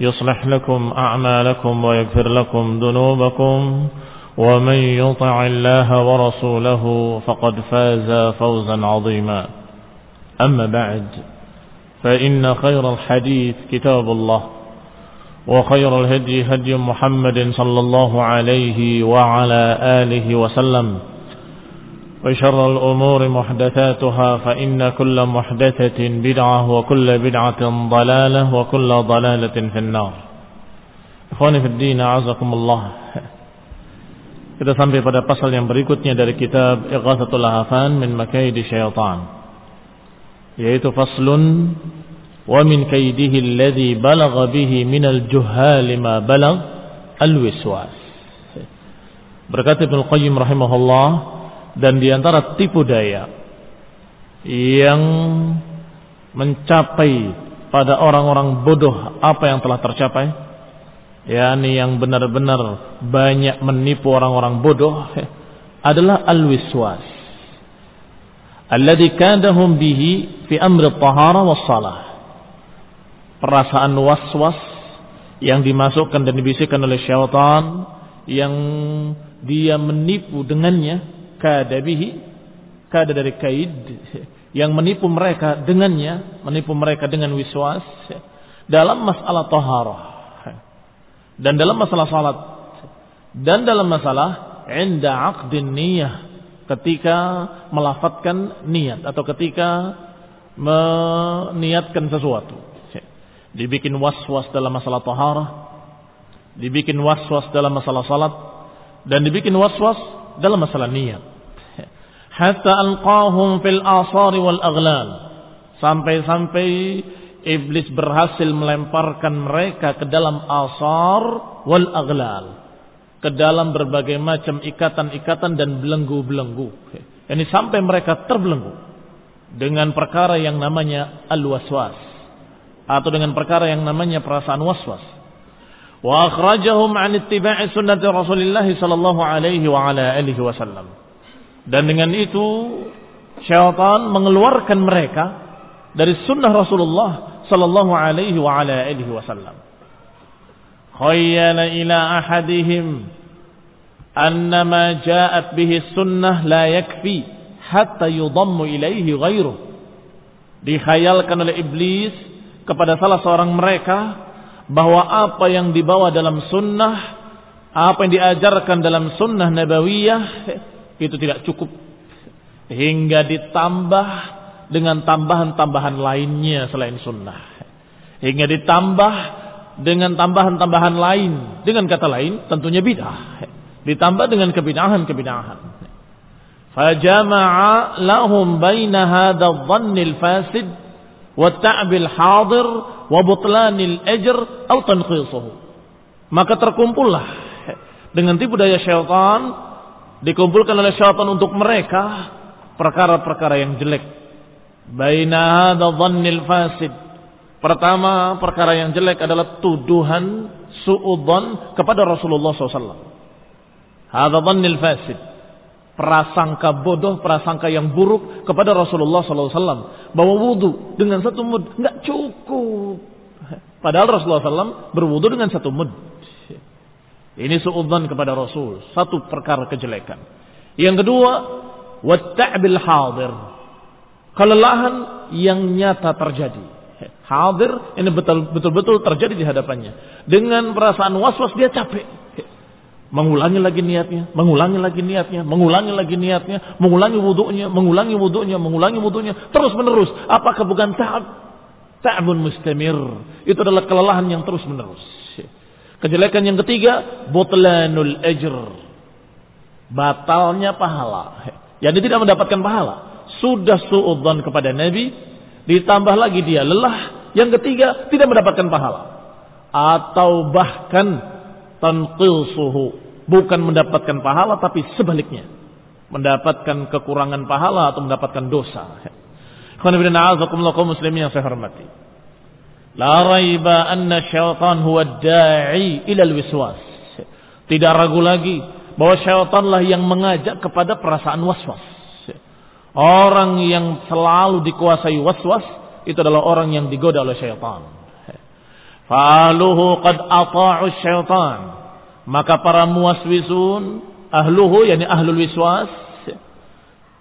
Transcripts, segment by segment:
يصلح لكم أعمالكم ويغفر لكم ذنوبكم ومن يطع الله ورسوله فقد فاز فوزا عظيما. أما بعد فإن خير الحديث كتاب الله وخير الهدي هدي محمد صلى الله عليه وعلى آله وسلم. وشر الأمور محدثاتها فإن كل محدثة بدعة وكل بدعة ضلالة وكل ضلالة في النار إخواني في الدين أعزكم الله Kita sampai pada pasal yang berikutnya dari kitab Ighathatul Lahafan min Makaidi Syaitan yaitu faslun wa min kaidihi alladhi balagha bihi min al-juhal ma balagh al-wiswas Berkata Ibnu Qayyim rahimahullah dan di antara tipu daya yang mencapai pada orang-orang bodoh apa yang telah tercapai yakni yang benar-benar banyak menipu orang-orang bodoh adalah al-wiswas. Alladhi kadahum bihi fi amri tahara was salah. Perasaan was-was yang dimasukkan dan dibisikkan oleh syaitan yang dia menipu dengannya kada bihi kada dari kaid yang menipu mereka dengannya menipu mereka dengan wiswas dalam masalah taharah. Dan dalam masalah salat. Dan dalam masalah inda aqdin niyah. Ketika melafatkan niat atau ketika meniatkan sesuatu. Dibikin was-was dalam masalah taharah. Dibikin was-was dalam masalah salat. Dan dibikin was-was dalam masalah niat hatta alqahum fil asari wal aghlal. Sampai-sampai iblis berhasil melemparkan mereka ke dalam asar wal aghlal. Ke dalam berbagai macam ikatan-ikatan dan belenggu-belenggu. Ini sampai mereka terbelenggu. Dengan perkara yang namanya al-waswas. Atau dengan perkara yang namanya perasaan waswas. Wa akhrajahum an ittiba'i sunnati Rasulillah sallallahu alaihi wa ala alihi wasallam dan dengan itu syaitan mengeluarkan mereka dari sunnah Rasulullah sallallahu alaihi wa ala alihi wasallam. Khayyala ila ahadihim anna ma ja'at bihi sunnah la yakfi hatta yudammu ilaihi ghairuh. Dikhayalkan oleh iblis kepada salah seorang mereka bahwa apa yang dibawa dalam sunnah, apa yang diajarkan dalam sunnah nabawiyah itu tidak cukup hingga ditambah dengan tambahan-tambahan lainnya selain sunnah. Hingga ditambah dengan tambahan-tambahan lain. Dengan kata lain tentunya bid'ah. Ditambah dengan kebidahan-kebidahan. Fajama'a lahum baina hadha dhannil fasid wa ta'bil hadir wa butlanil ajr atau tanqisuhu. Maka terkumpullah dengan tipu daya syaitan dikumpulkan oleh syaitan untuk mereka perkara-perkara yang jelek. Baina hadha dhannil fasid Pertama, perkara yang jelek adalah tuduhan su'udhan kepada Rasulullah SAW. Hadza dhannil fasid. Prasangka bodoh, prasangka yang buruk kepada Rasulullah SAW. Bahwa wudhu dengan satu mud nggak cukup. Padahal Rasulullah SAW berwudhu dengan satu mud. Ini su'udhan kepada Rasul. Satu perkara kejelekan. Yang kedua, watta'bil hadir. Kelelahan yang nyata terjadi. Hadir ini betul-betul terjadi di hadapannya. Dengan perasaan was-was dia capek. Mengulangi lagi niatnya, mengulangi lagi niatnya, mengulangi lagi niatnya, mengulangi wudhunya, mengulangi wudhunya, mengulangi wudhunya, terus menerus. Apakah bukan ta'ab? Ta'bun mustamir. Itu adalah kelelahan yang terus menerus. Kejelekan yang ketiga, butlanul ajr. Batalnya pahala. Jadi tidak mendapatkan pahala. Sudah suudzon kepada Nabi, ditambah lagi dia lelah. Yang ketiga, tidak mendapatkan pahala. Atau bahkan tanqisuhu bukan mendapatkan pahala tapi sebaliknya mendapatkan kekurangan pahala atau mendapatkan dosa. kaum muslimin yang saya hormati. La raiba anna syaitan huwa da'i ila al-wiswas. Tidak ragu lagi bahwa syaitanlah yang mengajak kepada perasaan waswas. Orang yang selalu dikuasai waswas itu adalah orang yang digoda oleh syaitan. Faluhu qad ata'u syaitan. Maka para muwaswisun, ahluhu yani ahlul wiswas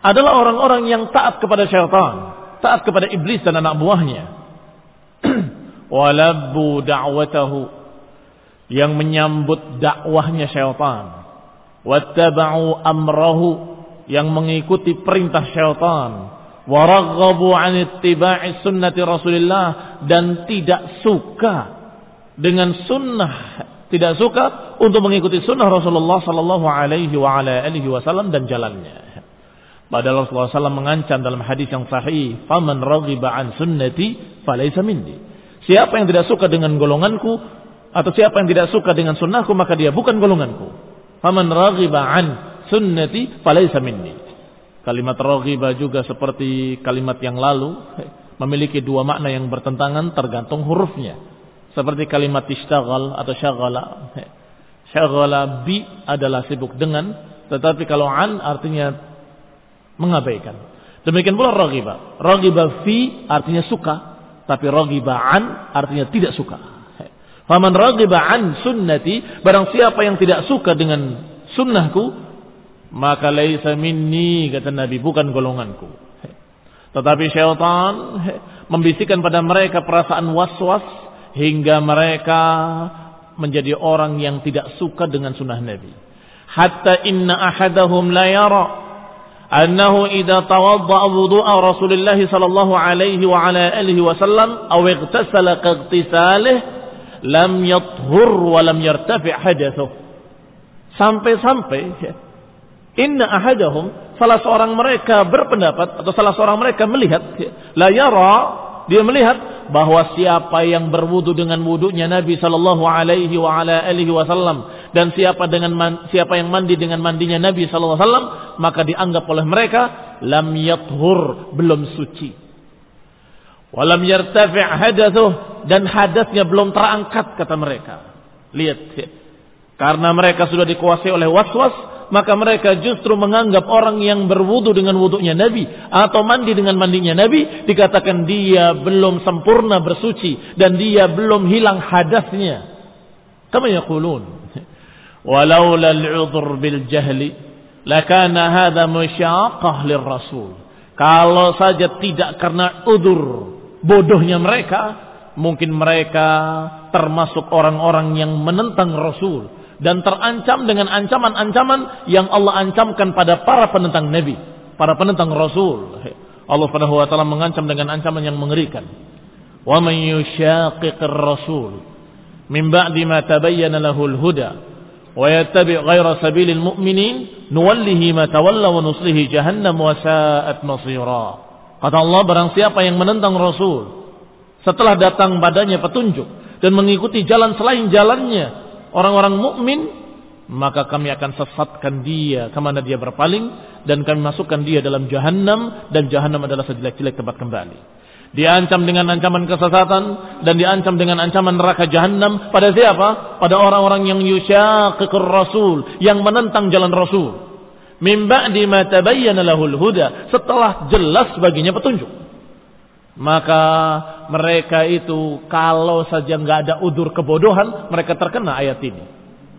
adalah orang-orang yang taat kepada syaitan, taat kepada iblis dan anak buahnya. Walabbu da'watahu yang menyambut dakwahnya syaitan. Wattaba'u amrahu yang mengikuti perintah syaitan waraghabu an ittiba'i sunnati Rasulillah dan tidak suka dengan sunnah tidak suka untuk mengikuti sunnah Rasulullah Sallallahu Alaihi wa ala alihi Wasallam dan jalannya. Padahal Rasulullah SAW mengancam dalam hadis yang sahih, "Faman raghiba an sunnati falaysa minni." Siapa yang tidak suka dengan golonganku atau siapa yang tidak suka dengan sunnahku maka dia bukan golonganku. Faman raghiba an sunnati falaysa minni. Kalimat raghiba juga seperti kalimat yang lalu memiliki dua makna yang bertentangan tergantung hurufnya. Seperti kalimat istaghal atau syaghala. Syaghala bi adalah sibuk dengan, tetapi kalau an artinya mengabaikan. Demikian pula raghiba. Raghiba fi artinya suka, tapi raghiba an artinya tidak suka. Faman raghiba an sunnati, barang siapa yang tidak suka dengan sunnahku, maka laisa minni kata Nabi bukan golonganku. Tetapi syaitan membisikkan pada mereka perasaan was-was hingga mereka menjadi orang yang tidak suka dengan sunnah Nabi. Hatta inna ahadahum la yara annahu idza tawadda'a wudu'a Rasulullah sallallahu alaihi wa ala alihi wasallam aw ightasala kaghtisalih lam yathur wa lam yartafi hadathuh. Sampai-sampai inna ahadahum salah seorang mereka berpendapat atau salah seorang mereka melihat la yara dia melihat bahwa siapa yang berwudu dengan wudunya Nabi Shallallahu Alaihi Wasallam dan siapa dengan man, siapa yang mandi dengan mandinya Nabi Wasallam maka dianggap oleh mereka lam yathur belum suci. Walam yartafi' hadathuh dan hadasnya belum terangkat kata mereka. Lihat karena mereka sudah dikuasai oleh waswas maka mereka justru menganggap orang yang berwudu dengan wudunya Nabi atau mandi dengan mandinya Nabi dikatakan dia belum sempurna bersuci dan dia belum hilang hadasnya. Kama yaqulun walaula al-'udhr bil jahli lakana hadha musyaqqah. Kalau saja tidak karena udur bodohnya mereka, mungkin mereka termasuk orang-orang yang menentang Rasul dan terancam dengan ancaman-ancaman yang Allah ancamkan pada para penentang Nabi, para penentang Rasul. Allah Subhanahu wa taala mengancam dengan ancaman yang mengerikan. Wa man yushaqiqir rasul min ba'di ma tabayyana lahul huda wa yattabi' ghayra sabilil mu'minin nuwallihi ma tawalla wa nuslihi jahannam wa sa'at. Kata Allah barang siapa yang menentang Rasul setelah datang badannya petunjuk dan mengikuti jalan selain jalannya orang-orang mukmin maka kami akan sesatkan dia ke mana dia berpaling dan kami masukkan dia dalam jahanam dan jahanam adalah sejelek-jelek tempat kembali. Diancam dengan ancaman kesesatan dan diancam dengan ancaman neraka jahanam pada siapa? Pada orang-orang yang yusyaqiqur rasul, yang menentang jalan rasul. Min ba'di ma tabayyana lahul huda, setelah jelas baginya petunjuk. Maka mereka itu kalau saja nggak ada udur kebodohan, mereka terkena ayat ini.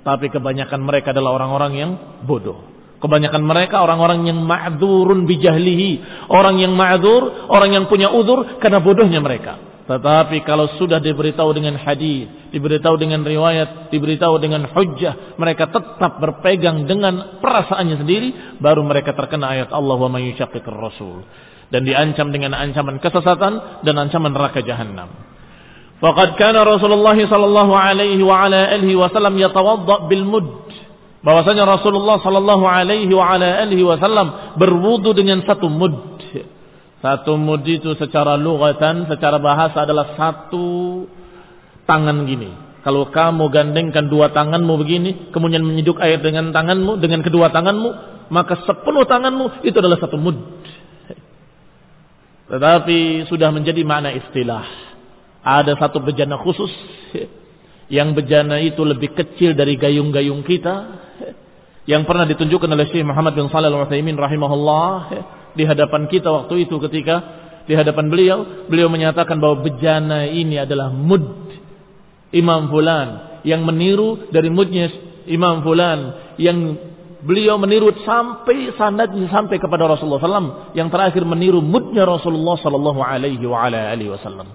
Tapi kebanyakan mereka adalah orang-orang yang bodoh. Kebanyakan mereka orang-orang yang ma'dzurun bijahlihi. Orang yang ma'dzur, orang yang punya udur karena bodohnya mereka. Tetapi kalau sudah diberitahu dengan hadis, diberitahu dengan riwayat, diberitahu dengan hujjah, mereka tetap berpegang dengan perasaannya sendiri, baru mereka terkena ayat Allah wa may rasul dan diancam dengan ancaman kesesatan dan ancaman neraka jahanam. Faqad kana Rasulullah sallallahu alaihi wasallam yatawadda bil mud bahwasanya Rasulullah sallallahu alaihi wasallam berwudu dengan satu mud. Satu mud itu secara lugatan, secara bahasa adalah satu tangan gini. Kalau kamu gandengkan dua tanganmu begini, kemudian menyeduk air dengan tanganmu, dengan kedua tanganmu, maka sepuluh tanganmu itu adalah satu mud. Tetapi sudah menjadi makna istilah. Ada satu bejana khusus yang bejana itu lebih kecil dari gayung-gayung kita. Yang pernah ditunjukkan oleh Syekh Muhammad bin Shalih Al-Utsaimin rahimahullah di hadapan kita waktu itu ketika di hadapan beliau beliau menyatakan bahwa bejana ini adalah mud Imam Fulan. Yang meniru dari mudnya Imam Fulan. Yang beliau meniru sampai sanadnya sampai kepada Rasulullah SAW yang terakhir meniru mudnya Rasulullah Wasallam.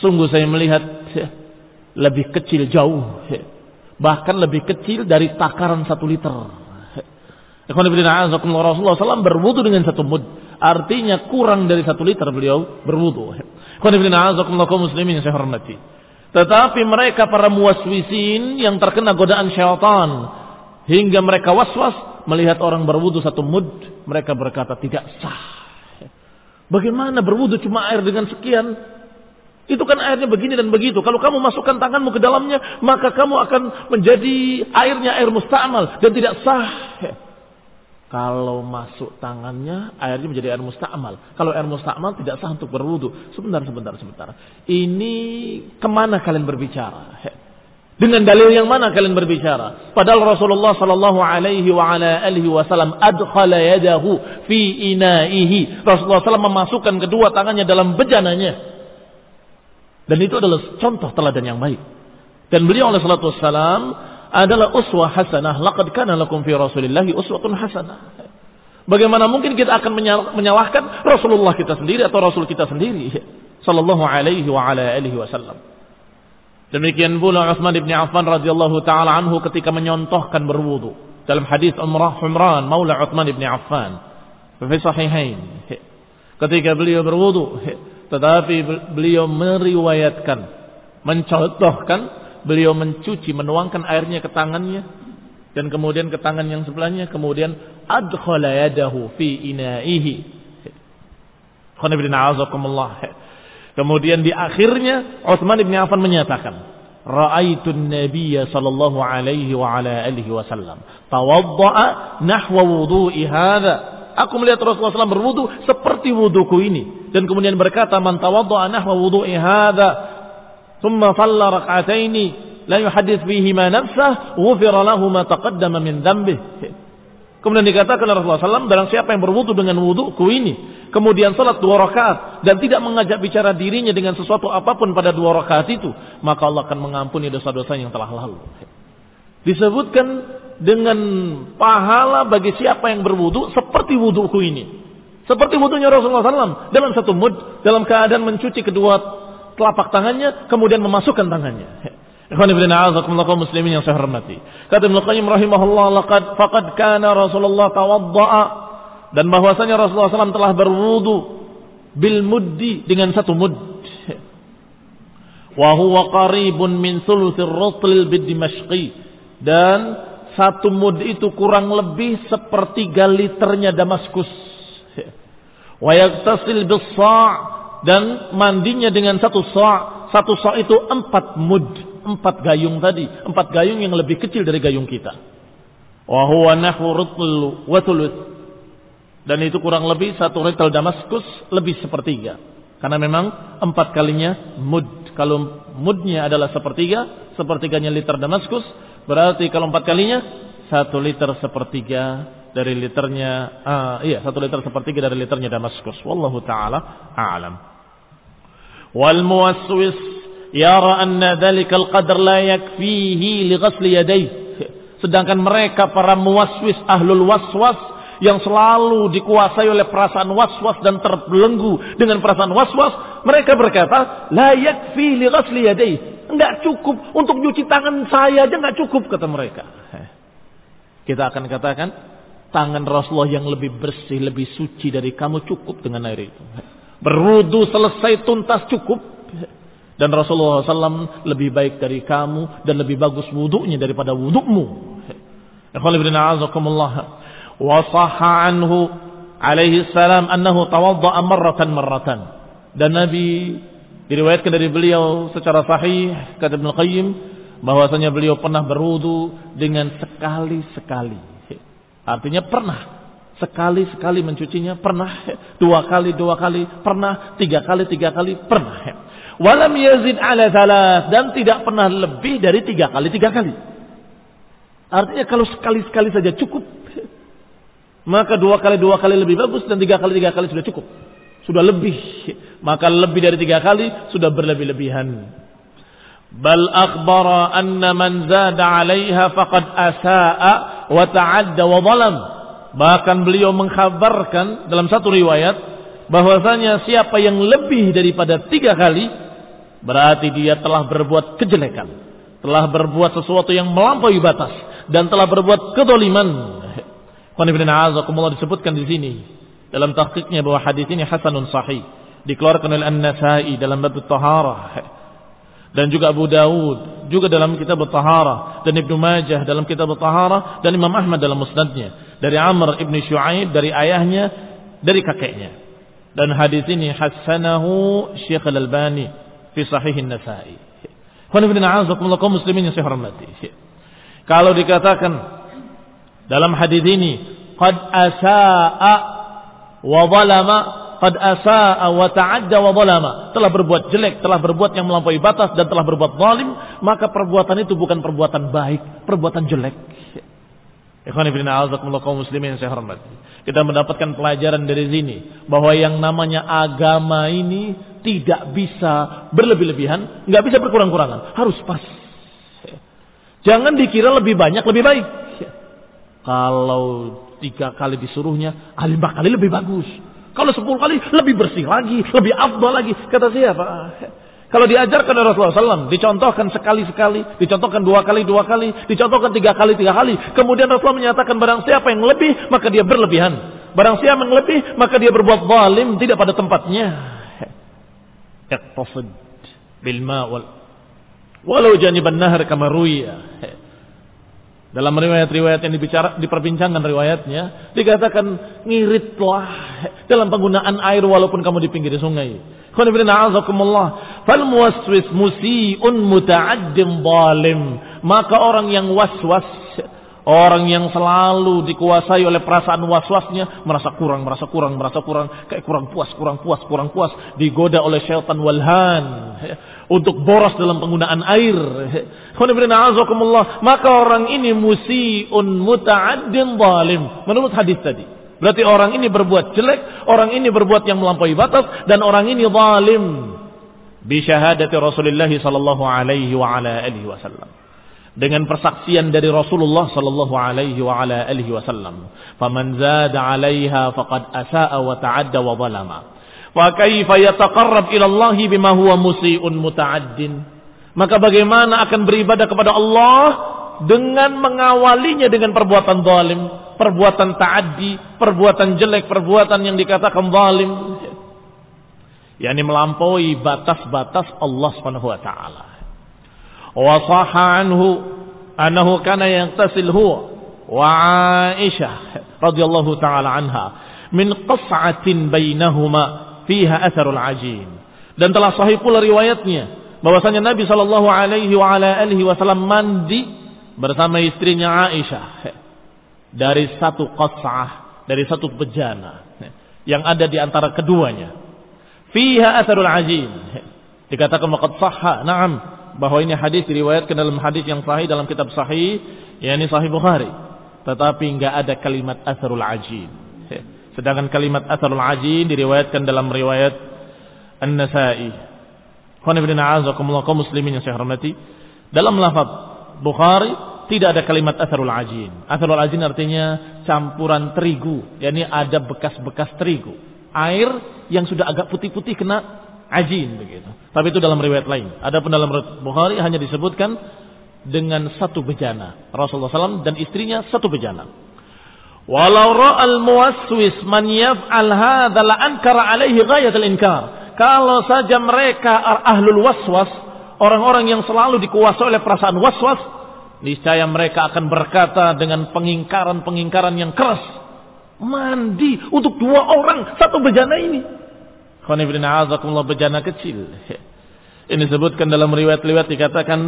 Sungguh saya melihat lebih kecil jauh, bahkan lebih kecil dari takaran satu liter. Rasulullah SAW berwudu dengan satu mud. Artinya kurang dari satu liter beliau berwudu. muslimin yang saya hormati. Tetapi mereka para muaswisin yang terkena godaan syaitan. Hingga mereka waswas melihat orang berwudu satu mud. Mereka berkata tidak sah. Bagaimana berwudu cuma air dengan sekian? Itu kan airnya begini dan begitu. Kalau kamu masukkan tanganmu ke dalamnya, maka kamu akan menjadi airnya air musta'mal dan tidak sah. Kalau masuk tangannya, airnya menjadi air musta'mal. Kalau air musta'mal tidak sah untuk berwudu. Sebentar, sebentar, sebentar. Ini ke mana kalian berbicara? Dengan dalil yang mana kalian berbicara? Padahal Rasulullah sallallahu alaihi wasallam adkhala yadahu fi inaihi. Rasulullah SAW memasukkan kedua tangannya dalam bejananya. Dan itu adalah contoh teladan yang baik. Dan beliau oleh salatu wassalam adalah uswah hasanah. Laqad kana lakum fi Rasulillahi uswatun hasanah. Bagaimana mungkin kita akan menyalahkan Rasulullah kita sendiri atau Rasul kita sendiri sallallahu alaihi wa ala alihi wasallam. Demikian pula Utsman bin Affan radhiyallahu taala anhu ketika menyontohkan berwudu dalam hadis Umrah Humran Maula Utsman bin Affan fi sahihain. Ketika beliau berwudu tetapi beliau meriwayatkan mencontohkan beliau mencuci, menuangkan airnya ke tangannya dan kemudian ke tangan yang sebelahnya, kemudian adkhala yadahu fi inaihi. Kemudian di akhirnya Utsman bin Affan menyatakan, Ra'aitun Nabiyya sallallahu alaihi wa ala alihi wasallam tawadda'a nahwa wudu'i hadha. Aku melihat Rasulullah SAW berwudu seperti wuduku ini dan kemudian berkata man tawadda'a nahwa wudu'i hadza thumma shalla rak'atain la yuhaddits bihi ma nafsah ghufira lahu ma taqaddama min dhanbih Kemudian dikatakan oleh Rasulullah SAW, barang siapa yang berwudu dengan wuduku ini, kemudian salat dua rakaat dan tidak mengajak bicara dirinya dengan sesuatu apa pun pada dua rakaat itu, maka Allah akan mengampuni dosa-dosa yang telah lalu. Disebutkan dengan pahala bagi siapa yang berwudu seperti wuduku ini. Seperti wudunya Rasulullah SAW dalam satu mud, dalam keadaan mencuci kedua telapak tangannya, kemudian memasukkan tangannya. Ikhwan ibn a'azakumullah muslimin yang saya hormati. Kata Ibnu Qayyim rahimahullah laqad faqad kana Rasulullah tawadda'a dan bahwasanya Rasulullah SAW telah berwudu bil muddi dengan satu mud. Wa huwa qaribun min thuluthir ratl bid Dimashqi dan satu mud itu kurang lebih sepertiga liternya Damaskus. Wa yaktasil bis sa' dan mandinya dengan satu sa' satu sa' itu empat mud empat gayung tadi. Empat gayung yang lebih kecil dari gayung kita. Wa huwa nahwu dan itu kurang lebih satu retal Damaskus lebih sepertiga. Karena memang empat kalinya mud. Kalau mudnya adalah sepertiga, sepertiganya liter Damaskus, berarti kalau empat kalinya satu liter sepertiga dari liternya, uh, iya satu liter sepertiga dari liternya Damaskus. Wallahu taala a'lam. Wal muwaswis yara anna dhalika al-qadr la yakfihi li yadayhi. Sedangkan mereka para muwaswis ahlul waswas yang selalu dikuasai oleh perasaan was-was dan terbelenggu dengan perasaan was-was, mereka berkata, "La yakfi li ghasli yadayhi." Enggak cukup untuk cuci tangan saya aja enggak cukup kata mereka. Kita akan katakan tangan Rasulullah yang lebih bersih, lebih suci dari kamu cukup dengan air itu. Berudu selesai tuntas cukup. Dan Rasulullah SAW lebih baik dari kamu dan lebih bagus wuduknya daripada wudukmu. Wasaha anhu alaihi salam annahu tawadda'a marratan marratan. Dan Nabi diriwayatkan dari beliau secara sahih kata Ibn Qayyim bahwasanya beliau pernah berudu dengan sekali-sekali Artinya pernah sekali-sekali mencucinya, pernah dua kali dua kali, pernah tiga kali tiga kali, pernah. Walam yazid ala thalath dan tidak pernah lebih dari tiga kali tiga kali. Artinya kalau sekali-sekali saja cukup maka dua kali dua kali lebih bagus dan tiga kali tiga kali sudah cukup. Sudah lebih. Maka lebih dari tiga kali sudah berlebih-lebihan. Bal akhbara anna man zada 'alaiha faqad asa'a wa ta'adda wa zalam. Bahkan beliau mengkhabarkan dalam satu riwayat bahwasanya siapa yang lebih daripada tiga kali berarti dia telah berbuat kejelekan, telah berbuat sesuatu yang melampaui batas dan telah berbuat kedoliman Qanibina disebutkan di sini dalam tahqiqnya bahwa hadis ini hasanun sahih dikeluarkan oleh An-Nasai dalam bab taharah dan juga Abu Dawud. Juga dalam kitab taharah dan Ibnu Majah dalam kitab taharah dan Imam Ahmad dalam musnadnya. Dari Amr ibn Shu'aib dari ayahnya dari kakeknya. Dan hadis ini hasanahu Syekh Al-Albani fi Sahih An-Nasai. Qanibina kaum muslimin yang saya hormati. Kalau dikatakan dalam hadis ini qad asaa wa zalama qad asaa wa ta'adda wa zalama telah berbuat jelek telah berbuat yang melampaui batas dan telah berbuat zalim maka perbuatan itu bukan perbuatan baik perbuatan jelek Ikhwan ibn a'azakumullah kaum muslimin saya hormati. Kita mendapatkan pelajaran dari sini bahwa yang namanya agama ini tidak bisa berlebih-lebihan, nggak bisa berkurang-kurangan, harus pas. Jangan dikira lebih banyak lebih baik. Kalau tiga kali disuruhnya, lima kali lebih bagus. Kalau sepuluh kali lebih bersih lagi, lebih afdal lagi. Kata siapa? Kalau diajarkan oleh Rasulullah SAW, dicontohkan sekali-sekali, dicontohkan dua kali, dua kali, dicontohkan tiga kali, tiga kali. Kemudian Rasulullah menyatakan barang siapa yang lebih, maka dia berlebihan. Barang siapa yang lebih, maka dia berbuat zalim, tidak pada tempatnya. Iqtasid bil ma'wal. Walau janiban nahar kama dalam riwayat-riwayat yang dibicara, diperbincangkan riwayatnya, dikatakan ngiritlah dalam penggunaan air walaupun kamu di pinggir sungai. Fal muwaswis musiun muta'addim zalim. Maka orang yang waswas, orang yang selalu dikuasai oleh perasaan waswasnya, merasa kurang, merasa kurang, merasa kurang, kayak kurang puas, kurang puas, kurang puas, digoda oleh syaitan walhan untuk boros dalam penggunaan air. Maka orang ini musiun muta'addin zalim. Menurut hadis tadi. Berarti orang ini berbuat jelek, orang ini berbuat yang melampaui batas, dan orang ini zalim. Bisyahadati Rasulullah sallallahu alaihi wa ala alihi wasallam. Dengan persaksian dari Rasulullah sallallahu alaihi wa ala alihi wasallam. Faman zada 'alaiha faqad asa'a wa ta'adda wa zalama. Wa kaifa yataqarrab ila Allah bima huwa musii'un muta'addin. Maka bagaimana akan beribadah kepada Allah dengan mengawalinya dengan perbuatan zalim, perbuatan ta'addi, perbuatan jelek, perbuatan yang dikatakan zalim. yakni melampaui batas-batas Allah Subhanahu wa taala. Wa sahha anhu annahu kana yantasil huwa wa Aisyah radhiyallahu taala anha min qas'atin bainahuma fiha atharul ajin. Dan telah sahih pula riwayatnya bahwasanya Nabi Shallallahu alaihi wa ala alihi wasallam mandi bersama istrinya Aisyah dari satu qas'ah, dari satu bejana yang ada di antara keduanya. fiha atharul ajin. Dikatakan waqad sahha, na'am, bahwa ini hadis diriwayatkan dalam hadis yang sahih dalam kitab sahih, yakni sahih Bukhari. Tetapi enggak ada kalimat atharul ajin. Sedangkan kalimat atharul ajin diriwayatkan dalam riwayat An-Nasa'i. Qanibina azakumullah kaum muslimin yang saya hormati. Dalam lafaz Bukhari tidak ada kalimat atharul ajin. Atharul ajin artinya campuran terigu, yakni ada bekas-bekas terigu. Air yang sudah agak putih-putih kena ajin begitu. Tapi itu dalam riwayat lain. Adapun dalam riwayat Bukhari hanya disebutkan dengan satu bejana. Rasulullah SAW dan istrinya satu bejana. Walau ra'al muwaswis man yaf'al hadza la ankara alaihi ghayatul inkar. Kalau saja mereka ahlul waswas, orang-orang yang selalu dikuasai oleh perasaan waswas, niscaya mereka akan berkata dengan pengingkaran-pengingkaran yang keras. Mandi untuk dua orang satu bejana ini. Khonibina azakumullah bejana kecil. Ini disebutkan dalam riwayat-riwayat dikatakan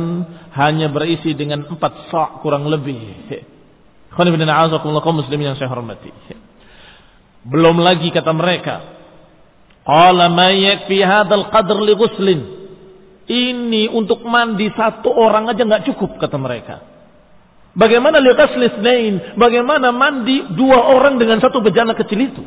hanya berisi dengan empat sak kurang lebih. Khonibina azakumullah kaum muslimin yang saya hormati. Belum lagi kata mereka. Qala ma yakfi hadzal qadr li ghuslin. Ini untuk mandi satu orang aja nggak cukup kata mereka. Bagaimana liqas lisnain? Bagaimana mandi dua orang dengan satu bejana kecil itu?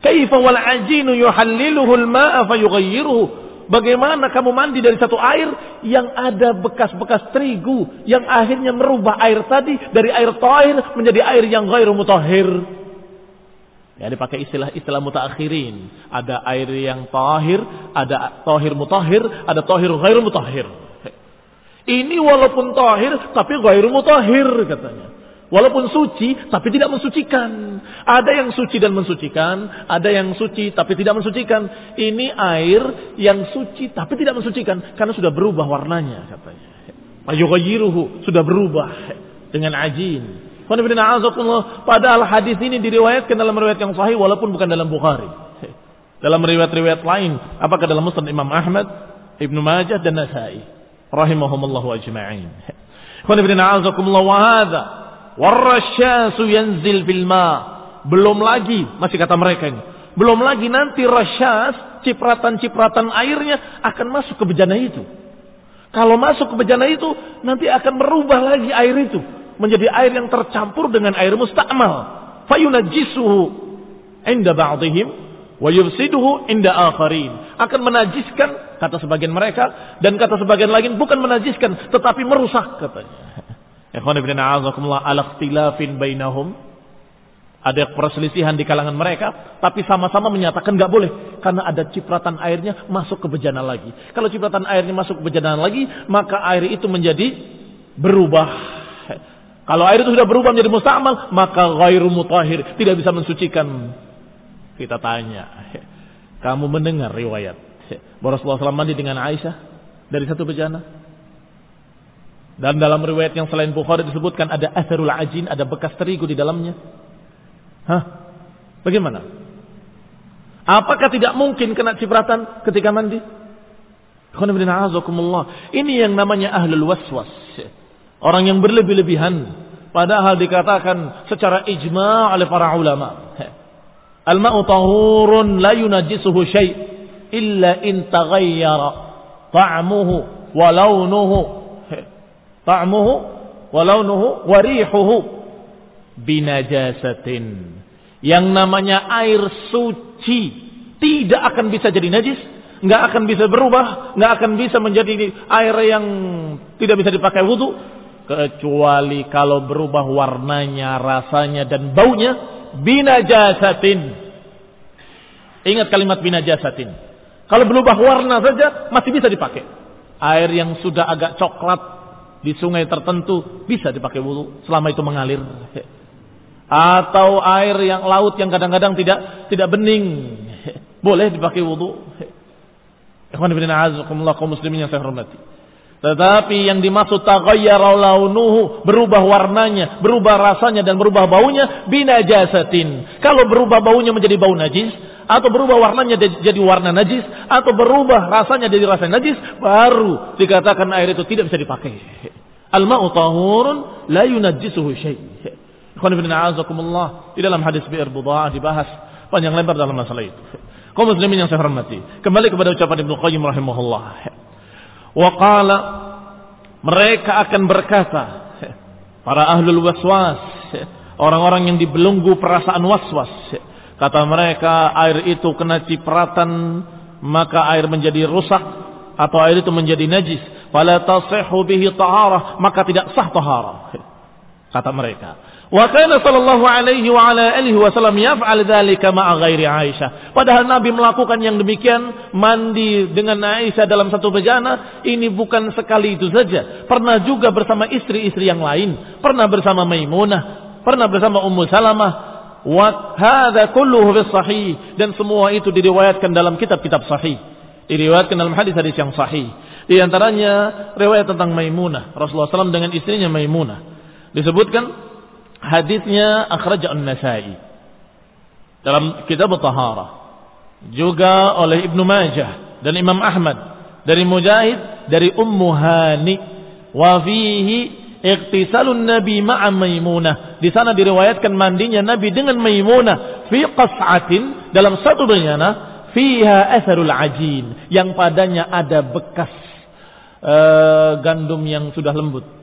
Kaifa wal ajinu yuhalliluhu al-ma'a fayughayyiruhu? Bagaimana kamu mandi dari satu air yang ada bekas-bekas terigu yang akhirnya merubah air tadi dari air tahir menjadi air yang ghairu mutahhir. Ya dipakai istilah-istilah mutakhirin. Ada air yang tahir, ada tahir mutahhir, ada tahir ghairu mutahhir. Ini walaupun tahir tapi ghairu mutahhir katanya. Walaupun suci, tapi tidak mensucikan. Ada yang suci dan mensucikan, ada yang suci tapi tidak mensucikan. Ini air yang suci tapi tidak mensucikan karena sudah berubah warnanya katanya. Sudah berubah dengan ajin. Padahal hadis ini diriwayatkan dalam riwayat yang sahih walaupun bukan dalam Bukhari. Dalam riwayat-riwayat lain, apakah dalam Musnad Imam Ahmad, Ibnu Majah dan Nasai rahimahumullahu ajma'in. Wa hadza Warasyasu yanzil fil ma. Belum lagi, masih kata mereka ini. Belum lagi nanti rasyas, cipratan-cipratan airnya akan masuk ke bejana itu. Kalau masuk ke bejana itu, nanti akan merubah lagi air itu. Menjadi air yang tercampur dengan air musta'mal. Fayunajisuhu inda ba'dihim wa yufsiduhu inda akharin. Akan menajiskan, kata sebagian mereka, dan kata sebagian lain bukan menajiskan, tetapi merusak katanya. Ikhwan ibn a'azakumullah ala ikhtilafin bainahum. Ada perselisihan di kalangan mereka, tapi sama-sama menyatakan nggak boleh karena ada cipratan airnya masuk ke bejana lagi. Kalau cipratan airnya masuk ke bejana lagi, maka air itu menjadi berubah. Kalau air itu sudah berubah menjadi musta'mal, maka ghairu mutahhir, tidak bisa mensucikan. Kita tanya, kamu mendengar riwayat Rasulullah SAW mandi dengan Aisyah dari satu bejana? Dan dalam riwayat yang selain Bukhari disebutkan ada asarul ajin, ada bekas terigu di dalamnya. Hah? Bagaimana? Apakah tidak mungkin kena cipratan ketika mandi? Ini yang namanya ahlul waswas. Orang yang berlebih-lebihan. Padahal dikatakan secara ijma' oleh para ulama. Al-ma'u tahurun la yunajisuhu syai' illa in taghayyara ta'muhu wa launuhu ta'muhu wa launuhu wa rihuhu binajasatin. Yang namanya air suci tidak akan bisa jadi najis, nggak akan bisa berubah, nggak akan bisa menjadi air yang tidak bisa dipakai wudhu kecuali kalau berubah warnanya, rasanya dan baunya binajasatin. Ingat kalimat binajasatin. Kalau berubah warna saja masih bisa dipakai. Air yang sudah agak coklat di sungai tertentu bisa dipakai wudhu selama itu mengalir. Atau air yang laut yang kadang-kadang tidak tidak bening boleh dipakai wudhu. Ikhwan ibn kaum muslimin yang saya hormati. Tetapi yang dimaksud taghayyara launuhu, berubah warnanya, berubah rasanya dan berubah baunya binajasatin. Kalau berubah baunya menjadi bau najis atau berubah warnanya jadi warna najis atau berubah rasanya jadi rasa najis, baru dikatakan air itu tidak bisa dipakai. Al-ma'u tahurun la yunajjisuhu syai'. Di dalam hadis bi'r budha'ah dibahas panjang lebar dalam masalah itu. Kau muslimin yang saya hormati. Kembali kepada ucapan Ibnu Qayyim rahimahullah. Wa qala mereka akan berkata para ahlul waswas orang-orang yang dibelenggu perasaan waswas kata mereka air itu kena cipratan maka air menjadi rusak atau air itu menjadi najis. Fala tasihhu bihi taharah maka tidak sah taharah kata mereka Wa kana sallallahu alaihi wa ala alihi wasallam yaf'al dzalika ma'a ghairi Aisyah. Padahal Nabi melakukan yang demikian mandi dengan Aisyah dalam satu bejana ini bukan sekali itu saja. Pernah juga bersama istri-istri yang lain, pernah bersama Maimunah, pernah bersama Ummu Salamah. Wa hadza kulluhu bis sahih dan semua itu diriwayatkan dalam kitab-kitab sahih. Diriwayatkan dalam hadis-hadis yang sahih. Di antaranya riwayat tentang Maimunah, Rasulullah SAW dengan istrinya Maimunah. Disebutkan hadisnya akhraja an-Nasai. Dalam kitab Taharah. Juga oleh Ibnu Majah dan Imam Ahmad. Dari Mujahid dari Ummu Hani. Wa fihi iqtisalun Nabi ma'a Maimunah. Di sana diriwayatkan mandinya Nabi dengan Maimunah. Fi qas'atin dalam satu bencana fiha asarul ajin. Yang padanya ada bekas uh, gandum yang sudah lembut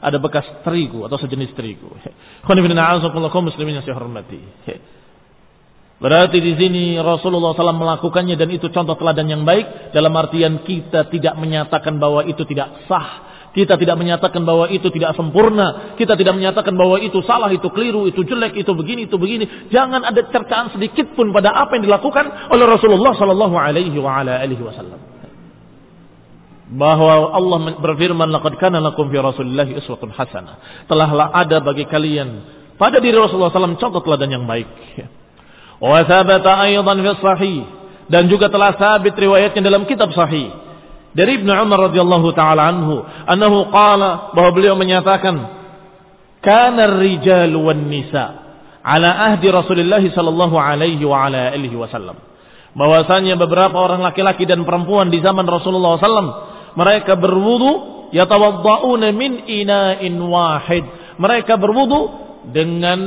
ada bekas terigu atau sejenis terigu. muslimin yang saya hormati. Berarti di sini Rasulullah SAW melakukannya dan itu contoh teladan yang baik dalam artian kita tidak menyatakan bahwa itu tidak sah. Kita tidak menyatakan bahwa itu tidak sempurna. Kita tidak menyatakan bahwa itu salah, itu keliru, itu jelek, itu begini, itu begini. Jangan ada cercaan sedikit pun pada apa yang dilakukan oleh Rasulullah Sallallahu Alaihi Wasallam bahwa Allah berfirman laqad kana lakum fi rasulillahi uswatun hasanah. Telahlah ada bagi kalian pada diri Rasulullah SAW contoh teladan yang baik. Wa thabata aydan fi sahih dan juga telah sabit riwayatnya dalam kitab sahih dari Ibnu Umar radhiyallahu taala anhu annahu qala bahwa beliau menyatakan kana ar-rijal wan nisa ala ahdi Rasulullah sallallahu alaihi wa ala alihi wasallam bahwasanya beberapa orang laki-laki dan perempuan di zaman Rasulullah SAW mereka berwudu yatawadda'una min ina'in wahid. Mereka berwudu dengan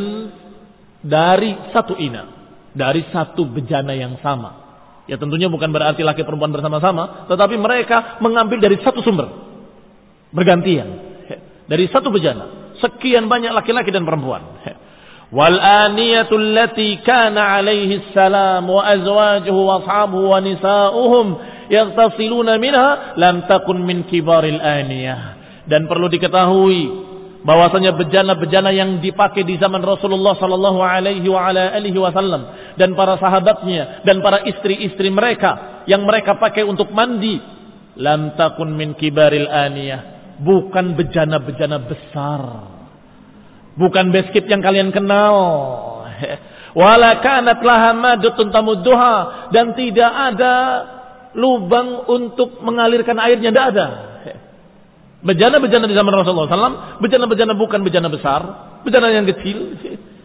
dari satu ina, dari satu bejana yang sama. Ya tentunya bukan berarti laki perempuan bersama-sama, tetapi mereka mengambil dari satu sumber. Bergantian. Dari satu bejana. Sekian banyak laki-laki dan perempuan. Wal aniyatul lati kana alaihi salam wa azwajuhu wa ashabuhu wa nisa'uhum yaghtasiluna minha lam takun min kibaril aniyah. Dan perlu diketahui bahwasanya bejana-bejana yang dipakai di zaman Rasulullah sallallahu alaihi wa ala alihi wasallam dan para sahabatnya dan para istri-istri mereka yang mereka pakai untuk mandi lam takun min kibaril aniyah. Bukan bejana-bejana besar. Bukan beskip yang kalian kenal. Wala kanat laha madutun tamudduha. Dan tidak ada lubang untuk mengalirkan airnya tidak ada. Bejana-bejana di zaman Rasulullah SAW, bejana-bejana bukan bejana besar, bejana yang kecil,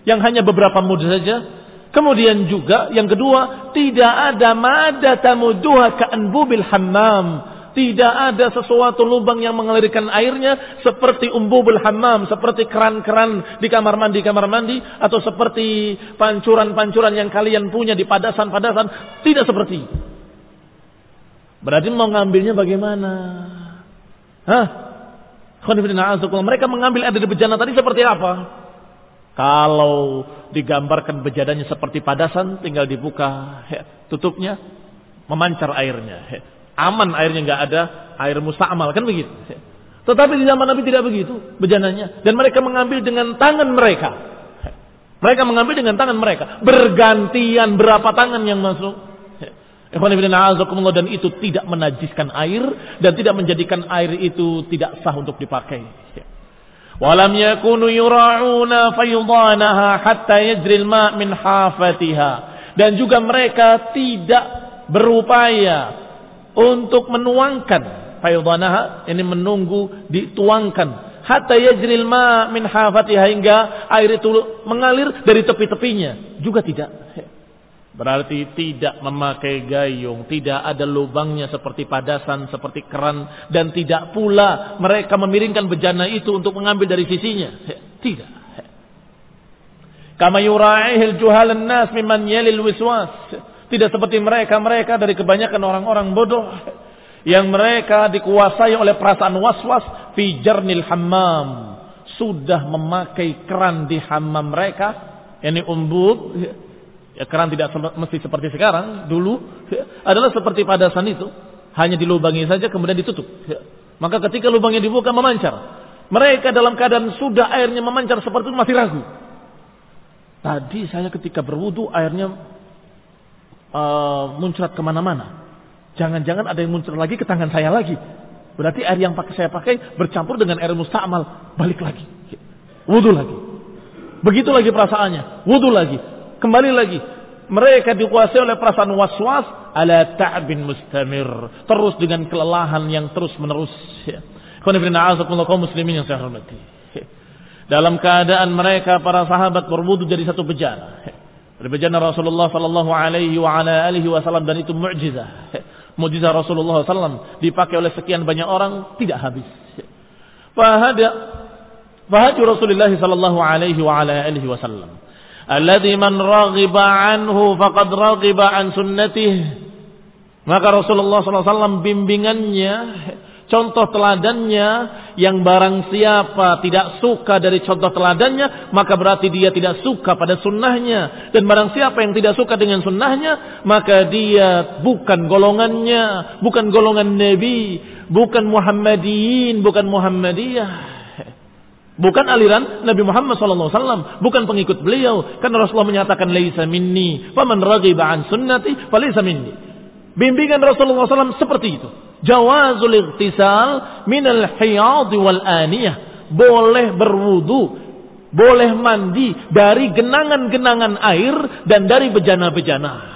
yang hanya beberapa mud saja. Kemudian juga yang kedua, tidak ada mada tamuduha ka'anbubil hammam. Tidak ada sesuatu lubang yang mengalirkan airnya seperti umbubul hammam, seperti keran-keran di kamar mandi kamar mandi atau seperti pancuran-pancuran yang kalian punya di padasan-padasan, tidak seperti. Berarti mau ngambilnya bagaimana? Hah? Mereka mengambil air dari bejana tadi seperti apa? Kalau digambarkan bejananya seperti padasan, tinggal dibuka tutupnya, memancar airnya. Aman airnya nggak ada air musta'mal kan begitu. Tetapi di zaman Nabi tidak begitu bejananya dan mereka mengambil dengan tangan mereka. Mereka mengambil dengan tangan mereka. Bergantian berapa tangan yang masuk? Dan itu tidak menajiskan air dan tidak menjadikan air itu tidak sah untuk dipakai. Walam yakunu yura'una hatta yajri al-ma' min hafatiha. Dan juga mereka tidak berupaya untuk menuangkan fayudanaha ini menunggu dituangkan hatta yajri al-ma' min hafatiha hingga air itu mengalir dari tepi-tepinya juga tidak. Berarti tidak memakai gayung, tidak ada lubangnya seperti padasan, seperti keran, dan tidak pula mereka memiringkan bejana itu untuk mengambil dari sisinya. Tidak. Kama yura'ihil juhalan nas mimman yalil wiswas. Tidak seperti mereka-mereka dari kebanyakan orang-orang bodoh yang mereka dikuasai oleh perasaan was-was fi jarnil hammam sudah memakai keran di hammam mereka ini umbub ya keran tidak mesti seperti sekarang dulu ya, adalah seperti pada san itu hanya dilubangi saja kemudian ditutup ya. maka ketika lubangnya dibuka memancar mereka dalam keadaan sudah airnya memancar seperti itu masih ragu tadi saya ketika berwudu airnya uh, muncrat ke mana-mana Jangan-jangan ada yang muncul lagi ke tangan saya lagi. Berarti air yang pakai saya pakai bercampur dengan air musta'mal. Balik lagi. Wudhu lagi. Begitu lagi perasaannya. Wudhu lagi. Kembali lagi. Mereka dikuasai oleh perasaan was-was ala ta'bin mustamir. Terus dengan kelelahan yang terus menerus. kaum muslimin yang saya hormati. Dalam keadaan mereka para sahabat berwudu jadi satu bejana. Dari bejana Rasulullah sallallahu alaihi wa ala alihi wasallam dan itu mukjizah mujizat Rasulullah SAW dipakai oleh sekian banyak orang tidak habis. Fahada fahaju Rasulullah sallallahu alaihi wa ala alihi wasallam. Alladhi man raghiba anhu faqad raghiba an sunnatih. Maka Rasulullah SAW bimbingannya contoh teladannya yang barang siapa tidak suka dari contoh teladannya maka berarti dia tidak suka pada sunnahnya dan barang siapa yang tidak suka dengan sunnahnya maka dia bukan golongannya bukan golongan Nabi bukan Muhammadiyin bukan Muhammadiyah Bukan aliran Nabi Muhammad SAW. Bukan pengikut beliau. Karena Rasulullah menyatakan, Laisa minni. Faman an sunnati, falisa minni. Bimbingan Rasulullah SAW seperti itu. Jawazul ightisal minal hiyad wal aniyah. Boleh berwudu, boleh mandi dari genangan-genangan air dan dari bejana-bejana.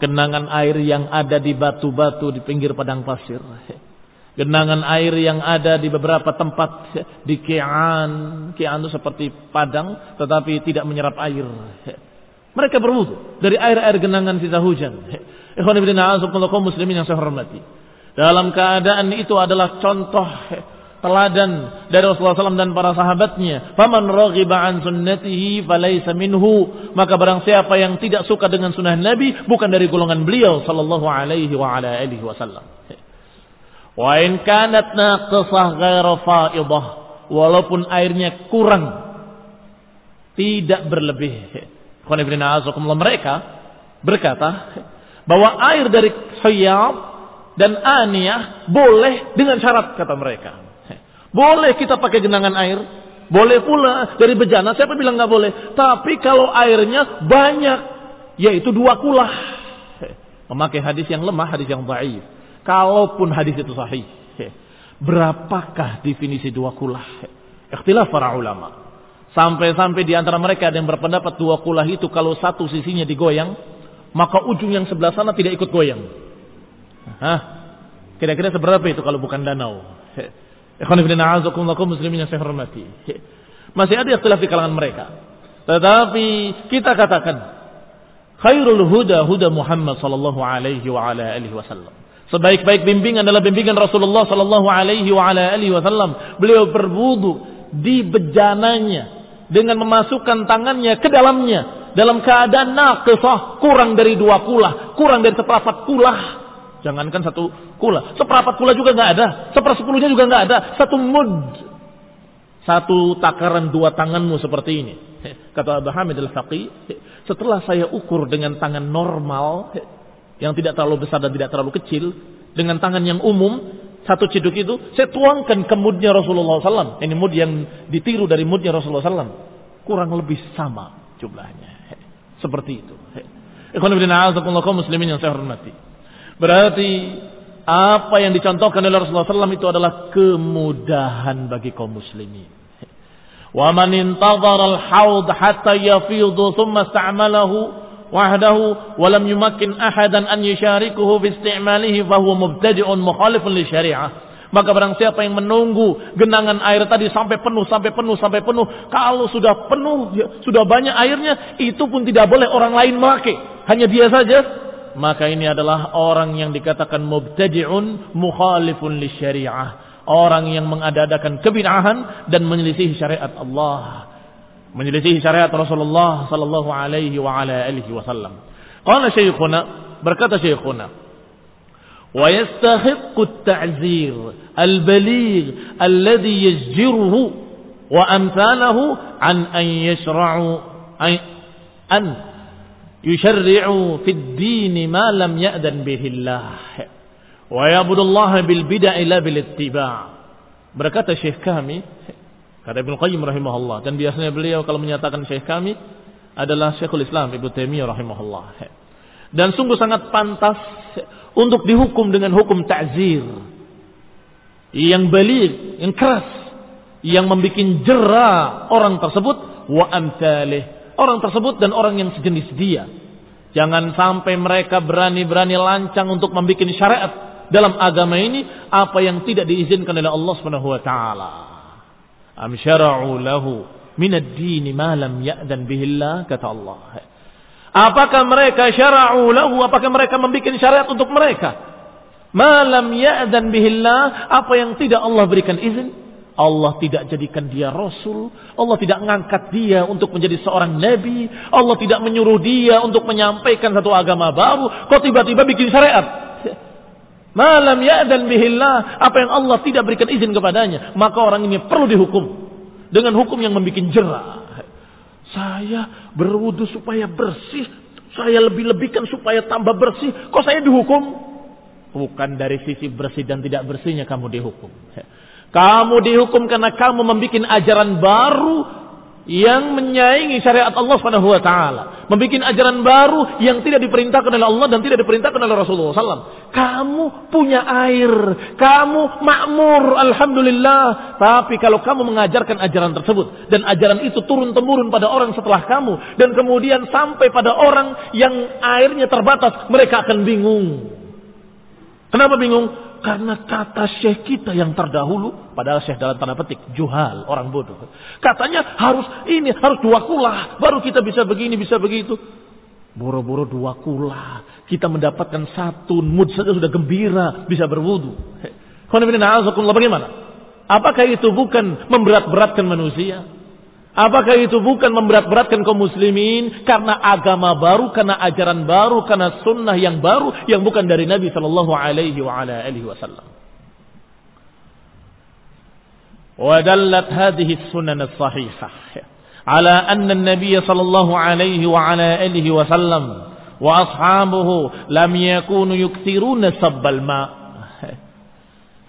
Genangan air yang ada di batu-batu di pinggir padang pasir. Genangan air yang ada di beberapa tempat di Kian. Kian itu seperti padang tetapi tidak menyerap air. Mereka berwudu dari air-air genangan sisa hujan. Ikhwan ibn muslimin yang saya hormati. Dalam keadaan itu adalah contoh teladan dari Rasulullah SAW dan para sahabatnya. Faman raghiba an sunnatihi falaysa minhu. Maka barang siapa yang tidak suka dengan sunnah Nabi bukan dari golongan beliau sallallahu alaihi wa ala alihi wasallam. Wa in kanat naqisah ghairu faidah, walaupun airnya kurang tidak berlebih mereka berkata bahwa air dari khayab dan aniyah boleh dengan syarat kata mereka. Boleh kita pakai genangan air, boleh pula dari bejana. Siapa bilang nggak boleh? Tapi kalau airnya banyak, yaitu dua kulah. Memakai hadis yang lemah, hadis yang baik. Kalaupun hadis itu sahih. Berapakah definisi dua kulah? Ikhtilaf para ulama. Sampai-sampai di antara mereka ada yang berpendapat dua kulah itu kalau satu sisinya digoyang, maka ujung yang sebelah sana tidak ikut goyang. Kira-kira seberapa itu kalau bukan danau? Muslimin yang saya hormati. Masih ada ikhtilaf di kalangan mereka. Tetapi kita katakan khairul huda huda Muhammad sallallahu alaihi wa ala alihi wasallam. Sebaik-baik bimbingan adalah bimbingan Rasulullah sallallahu alaihi wasallam. Beliau berwudu di bejananya dengan memasukkan tangannya ke dalamnya dalam keadaan naqisah kurang dari dua kulah, kurang dari seperempat kulah. Jangankan satu kulah, seperempat kulah juga nggak ada, sepersepuluhnya juga nggak ada, satu mud. Satu takaran dua tanganmu seperti ini. Kata Abu Hamid al-Faqih, setelah saya ukur dengan tangan normal, yang tidak terlalu besar dan tidak terlalu kecil, dengan tangan yang umum, satu ciduk itu saya tuangkan ke mudnya Rasulullah SAW. Ini mud yang ditiru dari mudnya Rasulullah SAW. Kurang lebih sama jumlahnya. Seperti itu. muslimin yang saya hormati. Berarti apa yang dicontohkan oleh Rasulullah SAW itu adalah kemudahan bagi kaum muslimin. Wa man intadhara al-haud hatta yafidhu thumma ista'malahu yumakkin ahadan an yusyarikuhu fi istimalihi fa huwa mubtadi'un mukhalifun li syariah. Maka barang siapa yang menunggu genangan air tadi sampai penuh, sampai penuh, sampai penuh. Kalau sudah penuh, ya, sudah banyak airnya, itu pun tidak boleh orang lain memakai. Hanya dia saja. Maka ini adalah orang yang dikatakan mubtadi'un mukhalifun li syariah. Orang yang mengadakan kebinahan dan menyelisih syariat Allah. Menyelisih syariat Rasulullah sallallahu alaihi wa ala alihi wasallam. Qala syekhuna berkata syekhuna wa yastahiqqu at-ta'zir al-baligh alladhi yajjiruhu wa amthalahu an an yashra'u an yusharri'u fi ad-din ma lam ya'dan bihi Allah wa ya'budu Allah bil bid'ah ila bil ittiba' berkata syekh kami Kata Ibnu Qayyim rahimahullah dan biasanya beliau kalau menyatakan syekh kami adalah Syekhul Islam Ibnu Taimiyah rahimahullah. Dan sungguh sangat pantas untuk dihukum dengan hukum ta'zir yang balik, yang keras, yang membuat jera orang tersebut wa amsalih, orang tersebut dan orang yang sejenis dia. Jangan sampai mereka berani-berani lancang untuk membuat syariat dalam agama ini apa yang tidak diizinkan oleh Allah Subhanahu wa am syara'u lahu min ad-din ma lam ya'dan bihillah kata Allah. Apakah mereka syara'u lahu apakah mereka membuat syariat untuk mereka? Ma lam ya'dan bihillah apa yang tidak Allah berikan izin? Allah tidak jadikan dia rasul, Allah tidak mengangkat dia untuk menjadi seorang nabi, Allah tidak menyuruh dia untuk menyampaikan satu agama baru, kok tiba-tiba bikin syariat? Malam dan bihillah. Apa yang Allah tidak berikan izin kepadanya. Maka orang ini perlu dihukum. Dengan hukum yang membuat jerah. Saya berwudu supaya bersih. Saya lebih-lebihkan supaya tambah bersih. Kok saya dihukum? Bukan dari sisi bersih dan tidak bersihnya kamu dihukum. Kamu dihukum karena kamu membuat ajaran baru yang menyaingi syariat Allah Subhanahu wa taala, membuat ajaran baru yang tidak diperintahkan oleh Allah dan tidak diperintahkan oleh Rasulullah SAW. Kamu punya air, kamu makmur, alhamdulillah. Tapi kalau kamu mengajarkan ajaran tersebut dan ajaran itu turun temurun pada orang setelah kamu dan kemudian sampai pada orang yang airnya terbatas, mereka akan bingung. Kenapa bingung? Karena kata syekh kita yang terdahulu, padahal syekh dalam tanda petik, juhal, orang bodoh. Katanya harus ini, harus dua kulah, baru kita bisa begini, bisa begitu. Boro-boro dua kulah, kita mendapatkan satu mood saja sudah gembira, bisa berwudu. Bagaimana? Apakah itu bukan memberat-beratkan manusia? Apakah itu bukan memberat-beratkan kaum muslimin karena agama baru, karena ajaran baru, karena sunnah yang baru yang bukan dari Nabi Shallallahu Alaihi Wasallam? Wadallat hadhihi sunan sahihah ala anna an-nabiy sallallahu alaihi Wasallam wa sallam wa ashabuhu lam yakunu yukthiruna sabbal ma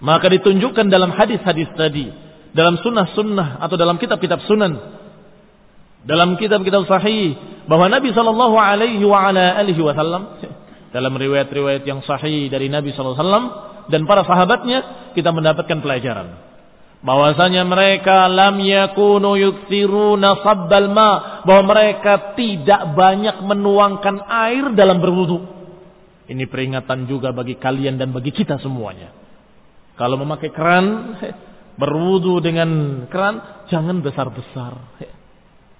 maka ditunjukkan dalam hadis-hadis tadi dalam sunnah-sunnah atau dalam kitab-kitab sunan dalam kitab-kitab sahih bahwa Nabi Shallallahu Alaihi Wasallam dalam riwayat-riwayat yang sahih dari Nabi Shallallahu Alaihi Wasallam dan para sahabatnya kita mendapatkan pelajaran bahwasanya mereka lam yakunu yuktiruna sabbal ma bahwa mereka tidak banyak menuangkan air dalam berwudu. Ini peringatan juga bagi kalian dan bagi kita semuanya. Kalau memakai keran, berwudu dengan keran jangan besar-besar.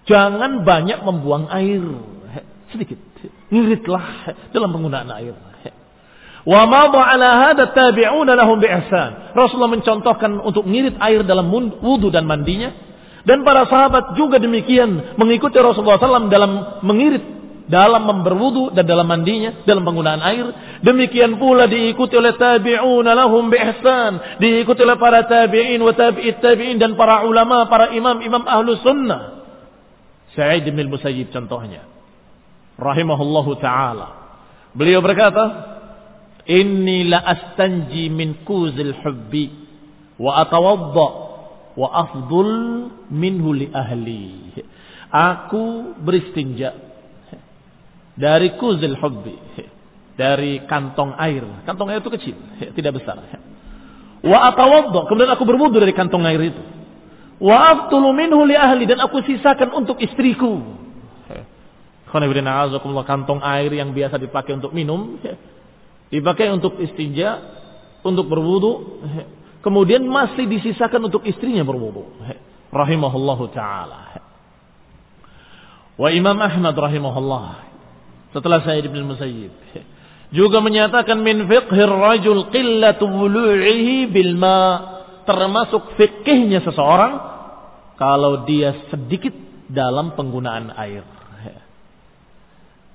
Jangan banyak membuang air. Sedikit. Ngiritlah dalam penggunaan air. Wa ala hada tabi'una lahum. Rasulullah mencontohkan untuk ngirit air dalam wudu dan mandinya. Dan para sahabat juga demikian mengikuti Rasulullah SAW dalam mengirit dalam memberwudu dan dalam mandinya, dalam penggunaan air. Demikian pula diikuti oleh tabi'una lahum bi'ihsan. Diikuti oleh para tabi'in wa tabi'it tabi'in dan para ulama, para imam-imam ahlu sunnah. Sa'id bin Musayyib contohnya. Rahimahullahu ta'ala. Beliau berkata, Inni la astanji min kuzil hubbi wa atawadda wa afdul minhu li ahli. Aku beristinja dari kuzil hubbi. Dari kantong air. Kantong air itu kecil, tidak besar. Wa atawadda. Kemudian aku berwudu dari kantong air itu. Wa aftulu minhu li ahli dan aku sisakan untuk istriku. kantong air yang biasa dipakai untuk minum, dipakai untuk istinja, untuk berwudu, kemudian masih disisakan untuk istrinya berwudu. Rahimahullahu taala. Wa Imam Ahmad rahimahullah setelah saya Ibn Musayyib juga menyatakan min fiqhir rajul qillatu wulu'ihi bil ma' termasuk fikihnya seseorang kalau dia sedikit dalam penggunaan air.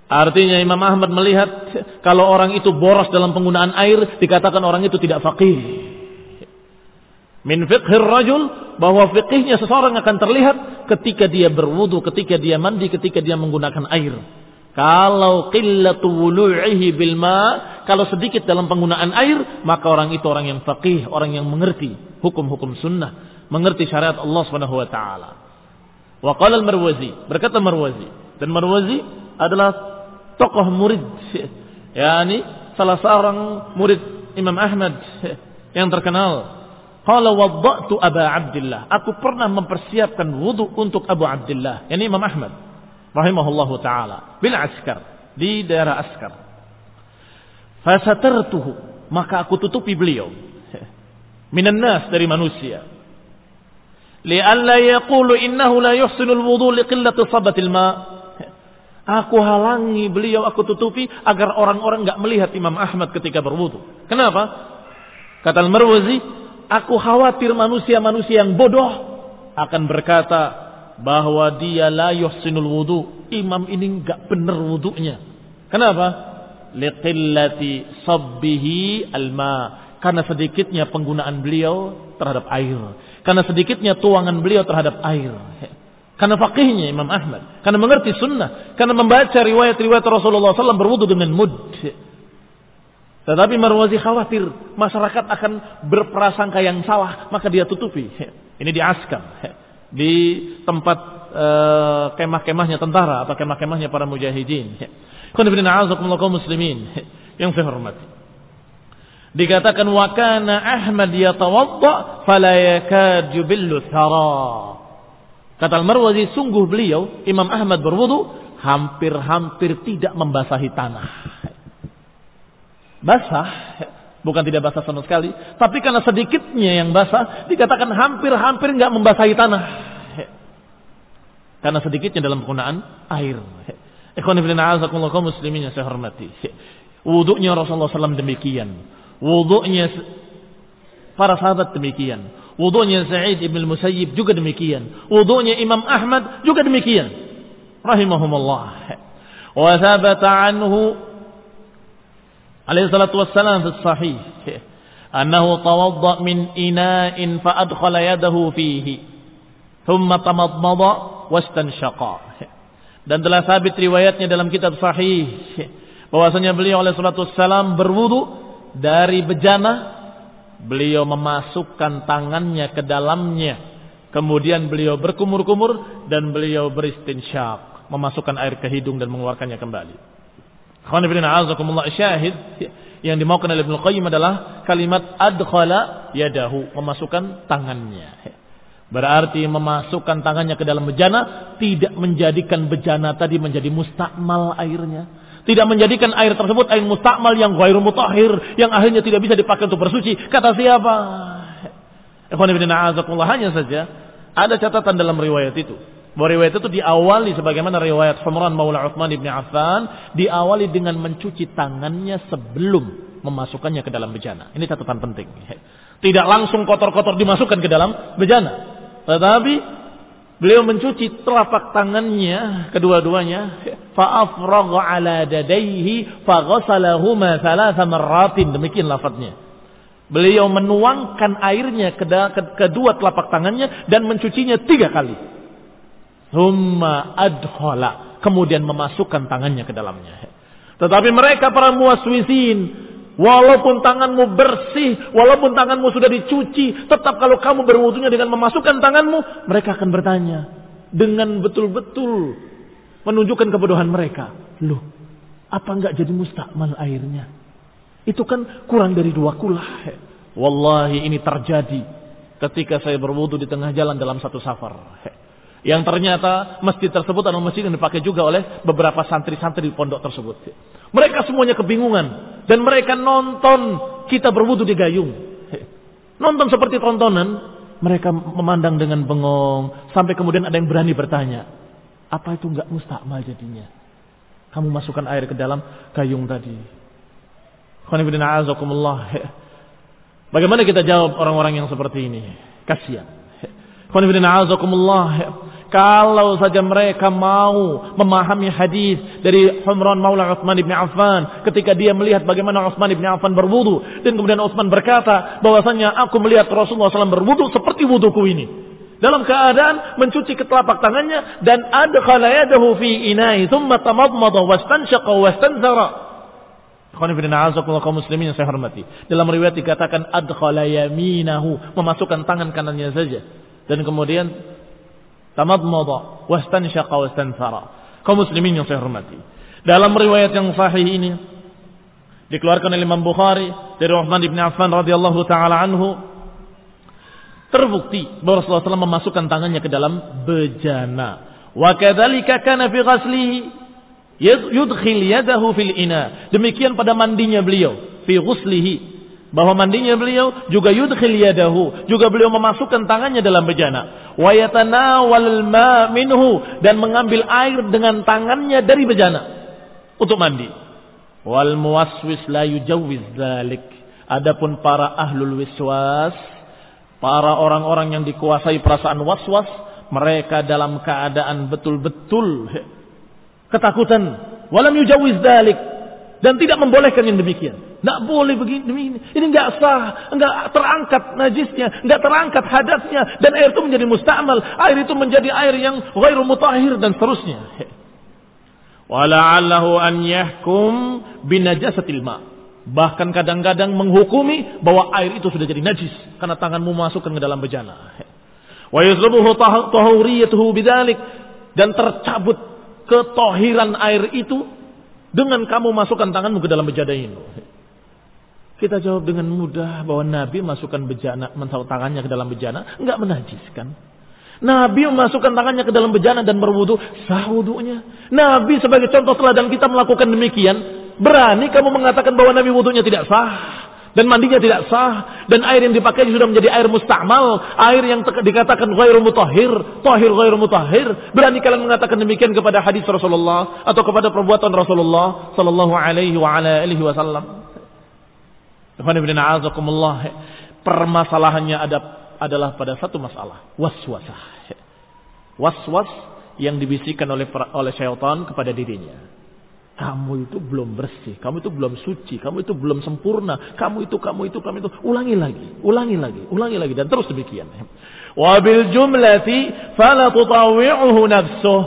Artinya Imam Ahmad melihat kalau orang itu boros dalam penggunaan air dikatakan orang itu tidak faqih. Min fiqhir rajul bahwa fikihnya seseorang akan terlihat ketika dia berwudu, ketika dia mandi, ketika dia menggunakan air. Kalau qillatu wulu'ihi bil ma, kalau sedikit dalam penggunaan air, maka orang itu orang yang faqih, orang yang mengerti hukum-hukum sunnah, mengerti syariat Allah Subhanahu wa taala. Wa qala al-Marwazi, berkata Marwazi, dan Marwazi adalah tokoh murid yakni salah seorang murid Imam Ahmad yang terkenal Qala wadda'tu Aba Abdullah. Aku pernah mempersiapkan wudu untuk Abu Abdullah. Yani Imam Ahmad. Rahimahullahu ta'ala. Bil askar. Di daerah askar. Fasatartuhu. Maka aku tutupi beliau. Minan nas dari manusia. Lialla yaqulu innahu la yuhsinul wudu liqillati sabatil ma' Aku halangi beliau, aku tutupi agar orang-orang nggak melihat Imam Ahmad ketika berwudu. Kenapa? Kata Al-Marwazi, aku khawatir manusia-manusia yang bodoh akan berkata bahwa dia la yuhsinul wudu. Imam ini nggak benar wudunya. Kenapa? Liqillati sabbihi alma. Karena sedikitnya penggunaan beliau terhadap air. Karena sedikitnya tuangan beliau terhadap air. Karena fakihnya Imam Ahmad. Karena mengerti sunnah. Karena membaca riwayat-riwayat Rasulullah SAW berwudu dengan mud. Tetapi Marwazi khawatir masyarakat akan berprasangka yang salah. Maka dia tutupi. Ini di Askam. Di tempat uh, kemah-kemahnya tentara atau kemah-kemahnya para mujahidin. muslimin yang saya hormati. Dikatakan wakana Ahmad yatawadda fala yakad yubillu thara. Kata Al-Marwazi, sungguh beliau, Imam Ahmad berwudu, hampir-hampir tidak membasahi tanah. Basah, bukan tidak basah sama sekali, tapi karena sedikitnya yang basah, dikatakan hampir-hampir nggak membasahi tanah. Karena sedikitnya dalam penggunaan air. Ikhwan muslimin yang saya hormati. Wudunya Rasulullah SAW demikian. Wudunya para sahabat demikian. Wudunya Sa'id ibn Musayyib juga demikian. Wudunya Imam Ahmad juga demikian. Rahimahumullah. Wa anhu alaihi salatu wassalam fi sahih. Annahu tawadda min ina'in fa adkhala yadahu fihi. Thumma tamadmada wastanshaqa. Dan telah sabit riwayatnya dalam kitab sahih. Bahwasanya beliau alaihi salatu wassalam berwudu dari bejana Beliau memasukkan tangannya ke dalamnya. Kemudian beliau berkumur-kumur dan beliau beristinsyak. Memasukkan air ke hidung dan mengeluarkannya kembali. Syahid yang dimaukan oleh Ibnu Qayyim adalah kalimat adkhala yadahu, memasukkan tangannya. Berarti memasukkan tangannya ke dalam bejana tidak menjadikan bejana tadi menjadi mustakmal airnya tidak menjadikan air tersebut air mustakmal yang ghairu mutahhir yang akhirnya tidak bisa dipakai untuk bersuci. Kata siapa? Ikhwan hanya saja ada catatan dalam riwayat itu. Bahwa riwayat itu diawali sebagaimana riwayat Humran Maula Uthman ibn Affan diawali dengan mencuci tangannya sebelum memasukkannya ke dalam bejana. Ini catatan penting. Tidak langsung kotor-kotor dimasukkan ke dalam bejana. Tetapi Beliau mencuci telapak tangannya kedua-duanya. Fa'afragha ala dadaihi faghasalahuma thalatha marratin. Demikian lafadznya. Beliau menuangkan airnya ke kedua telapak tangannya dan mencucinya tiga kali. Humma adhola. Kemudian memasukkan tangannya ke dalamnya. Tetapi mereka para muaswisin Walaupun tanganmu bersih, walaupun tanganmu sudah dicuci, tetap kalau kamu berwudunya dengan memasukkan tanganmu, mereka akan bertanya dengan betul-betul menunjukkan kebodohan mereka. Loh, apa enggak jadi mustakmal airnya? Itu kan kurang dari dua kulah. Wallahi ini terjadi ketika saya berwudu di tengah jalan dalam satu safar. Yang ternyata masjid tersebut adalah masjid yang dipakai juga oleh beberapa santri-santri di pondok tersebut. Mereka semuanya kebingungan. Dan mereka nonton kita berwudu di gayung. Nonton seperti tontonan. Mereka memandang dengan bengong. Sampai kemudian ada yang berani bertanya. Apa itu enggak mustakmal jadinya? Kamu masukkan air ke dalam gayung tadi. Bagaimana kita jawab orang-orang yang seperti ini? Kasihan. Kalau saja mereka mau memahami hadis dari Humran Maula Utsman bin Affan ketika dia melihat bagaimana Utsman bin Affan berwudu dan kemudian Utsman berkata bahwasanya aku melihat Rasulullah SAW berwudu seperti wuduku ini dalam keadaan mencuci ketelapak tangannya dan adkhala yadahu fi inai thumma tamadmada wastanshaqa wastanzara muslimin saya hormati. Dalam riwayat dikatakan adkhala yaminahu, memasukkan tangan kanannya saja. Dan kemudian tamadmada wastanshaqa wastanthara. Kaum muslimin yang saya hormati. Dalam riwayat yang sahih ini dikeluarkan oleh Imam Bukhari dari Uthman bin Affan radhiyallahu taala anhu terbukti bahwa Rasulullah SAW memasukkan tangannya ke dalam bejana. Wa kadzalika kana fi ghaslihi yudkhil yadahu fil ina. Demikian pada mandinya beliau fi ghuslihi bahwa mandinya beliau juga yudkhil yadahu, juga beliau memasukkan tangannya dalam bejana. Wa yatanawal ma minhu dan mengambil air dengan tangannya dari bejana untuk mandi. Wal muwaswis la yujawwiz dzalik. Adapun para ahlul wiswas, para orang-orang yang dikuasai perasaan waswas, mereka dalam keadaan betul-betul ketakutan. Walam yujawwiz dzalik dan tidak membolehkan yang demikian. Tidak boleh begini. Ini nggak sah, nggak terangkat najisnya, nggak terangkat hadatnya, dan air itu menjadi mustamal. Air itu menjadi air yang ghairu mutahhir dan seterusnya. Wala'allahu an yahkum binajasatil ma. Bahkan kadang-kadang menghukumi bahwa air itu sudah jadi najis karena tanganmu masukkan ke dalam bejana. Wa yuzlubuhu tahuriyatuhu bidzalik dan tercabut ketohiran air itu dengan kamu masukkan tanganmu ke dalam bejana ini. Kita jawab dengan mudah bahwa Nabi masukkan bejana, mentau tangannya ke dalam bejana, enggak menajiskan. Nabi memasukkan tangannya ke dalam bejana dan berwudu, sah wudunya. Nabi sebagai contoh teladan kita melakukan demikian, berani kamu mengatakan bahwa Nabi wudunya tidak sah dan mandinya tidak sah dan air yang dipakai sudah menjadi air mustamal, air yang dikatakan ghairu mutahhir, tahir ghairu mutahhir. Berani kalian mengatakan demikian kepada hadis Rasulullah atau kepada perbuatan Rasulullah sallallahu alaihi wa ala alihi wasallam? Permasalahannya ada, adalah pada satu masalah. Waswasah. Waswas yang dibisikkan oleh oleh syaitan kepada dirinya. Kamu itu belum bersih, kamu itu belum suci, kamu itu belum sempurna, kamu itu, kamu itu, kamu itu. Ulangi lagi, ulangi lagi, ulangi lagi dan terus demikian. Wabil jumlati fala nafsuh.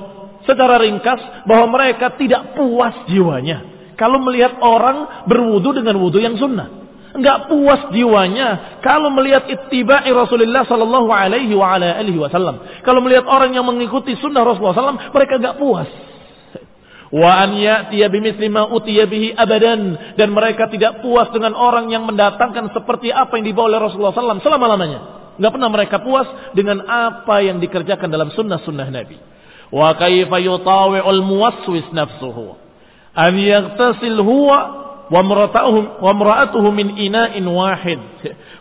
Secara ringkas bahwa mereka tidak puas jiwanya kalau melihat orang berwudu dengan wudu yang sunnah nggak puas jiwanya kalau melihat ittiba'i Rasulullah sallallahu alaihi wa ala alihi wasallam. Kalau melihat orang yang mengikuti sunnah Rasulullah sallam, mereka nggak puas. Wa an ya'tiya bimithli ma utiya bihi abadan dan mereka tidak puas dengan orang yang mendatangkan seperti apa yang dibawa oleh Rasulullah sallam selama-lamanya. Nggak pernah mereka puas dengan apa yang dikerjakan dalam sunnah-sunnah Nabi. Wa kaifa yutawi'ul muwaswis nafsuhu. An yaghtasil huwa وامرأته من إناء واحد.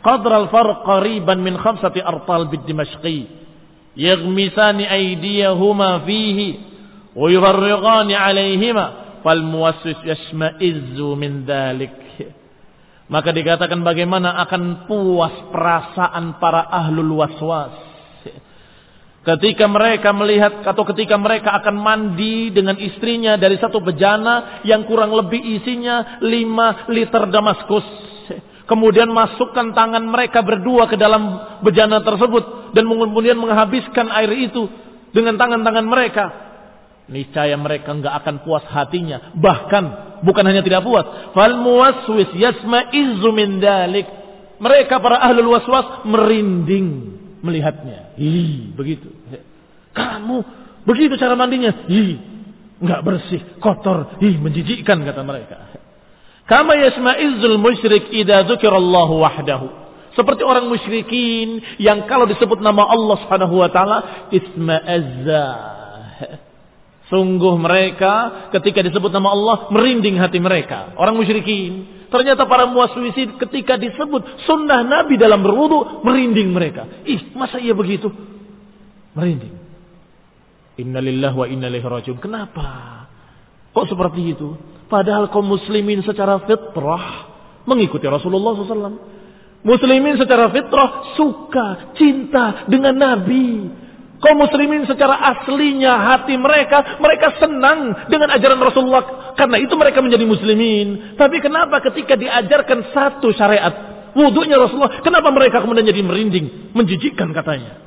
قدر الفرق قريبا من خمسة أرطال بالدمشقي. يغمسان أيديهما فيه ويفرغان عليهما فالموسوس يشمئز من ذلك. Maka dikatakan bagaimana akan puas perasaan para ahlul waswas. Ketika mereka melihat atau ketika mereka akan mandi dengan istrinya dari satu bejana yang kurang lebih isinya 5 liter Damaskus. Kemudian masukkan tangan mereka berdua ke dalam bejana tersebut dan kemudian menghabiskan air itu dengan tangan-tangan mereka. Niscaya mereka enggak akan puas hatinya. Bahkan bukan hanya tidak puas, fal muwaswis yasma'izu min dalik. Mereka para ahlul waswas merinding melihatnya. Hi, begitu. Kamu begitu cara mandinya. Hi, nggak bersih, kotor, hi, menjijikkan kata mereka. Kama yasma'izul musyrik idza dzukirallahu wahdahu. Seperti orang musyrikin yang kalau disebut nama Allah Subhanahu wa taala isma'azza. Sungguh mereka ketika disebut nama Allah merinding hati mereka. Orang musyrikin. Ternyata para muaswisin ketika disebut sunnah Nabi dalam berwudu merinding mereka. Ih, masa iya begitu? Merinding. Innalillah wa inna ilaihi. Kenapa? Kok seperti itu? Padahal kaum muslimin secara fitrah mengikuti Rasulullah SAW. Muslimin secara fitrah suka, cinta dengan Nabi. Kaum muslimin secara aslinya hati mereka, mereka senang dengan ajaran Rasulullah. Karena itu mereka menjadi muslimin. Tapi kenapa ketika diajarkan satu syariat, wudhunya Rasulullah, kenapa mereka kemudian jadi merinding, menjijikkan katanya.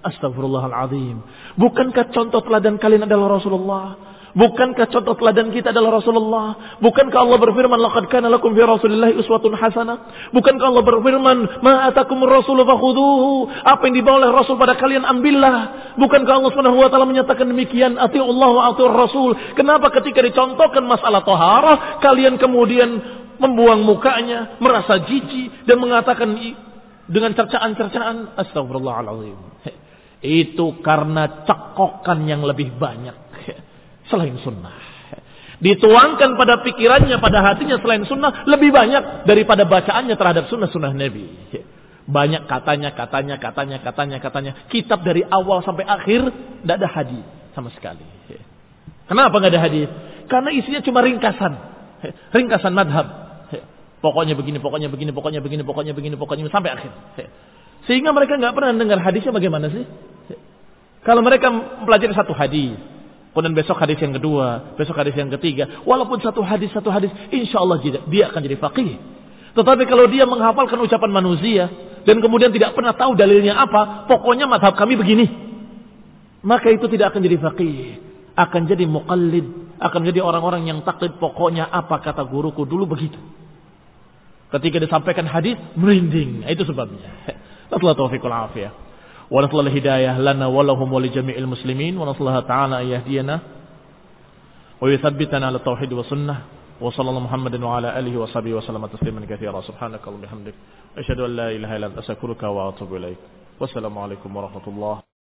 Astagfirullahaladzim. Bukankah contoh teladan kalian adalah Rasulullah? Bukankah contoh teladan kita adalah Rasulullah? Bukankah Allah berfirman, "Laqad kana lakum fi Rasulillahi uswatun hasanah"? Bukankah Allah berfirman, "Ma rasulu fakhuduhu"? Apa yang dibawa oleh Rasul pada kalian ambillah. Bukankah Allah Subhanahu wa taala menyatakan demikian, "Atiiu Allah wa atiiur Rasul"? Kenapa ketika dicontohkan masalah taharah, kalian kemudian membuang mukanya, merasa jijik dan mengatakan dengan cercaan-cercaan, astagfirullahaladzim. Itu karena cekokan yang lebih banyak selain sunnah. Dituangkan pada pikirannya, pada hatinya selain sunnah lebih banyak daripada bacaannya terhadap sunnah-sunnah Nabi. Banyak katanya, katanya, katanya, katanya, katanya. Kitab dari awal sampai akhir tidak ada hadis sama sekali. Kenapa nggak ada hadis? Karena isinya cuma ringkasan, ringkasan madhab. Pokoknya begini, pokoknya begini, pokoknya begini, pokoknya begini, pokoknya sampai akhir. Sehingga mereka nggak pernah dengar hadisnya bagaimana sih? Kalau mereka mempelajari satu hadis, Kemudian besok hadis yang kedua, besok hadis yang ketiga. Walaupun satu hadis, satu hadis, insya Allah dia akan jadi faqih. Tetapi kalau dia menghafalkan ucapan manusia, dan kemudian tidak pernah tahu dalilnya apa, pokoknya madhab kami begini. Maka itu tidak akan jadi faqih. Akan jadi muqallid. Akan jadi orang-orang yang taklid pokoknya apa kata guruku dulu begitu. Ketika disampaikan hadis, merinding. Itu sebabnya. Allah taufiqul afiyah. ونسأل الهداية لنا ولهم ولجميع المسلمين ونسأل الله تعالى أن يهدينا ويثبتنا على التوحيد والسنة وصلى الله محمد وعلى آله وصحبه وسلم تسليما كثيرا. سبحانك اللهم وبحمدك أشهد أن لا إله إلا أنت أستغفرك وأتوب إليك. والسلام عليكم ورحمة الله.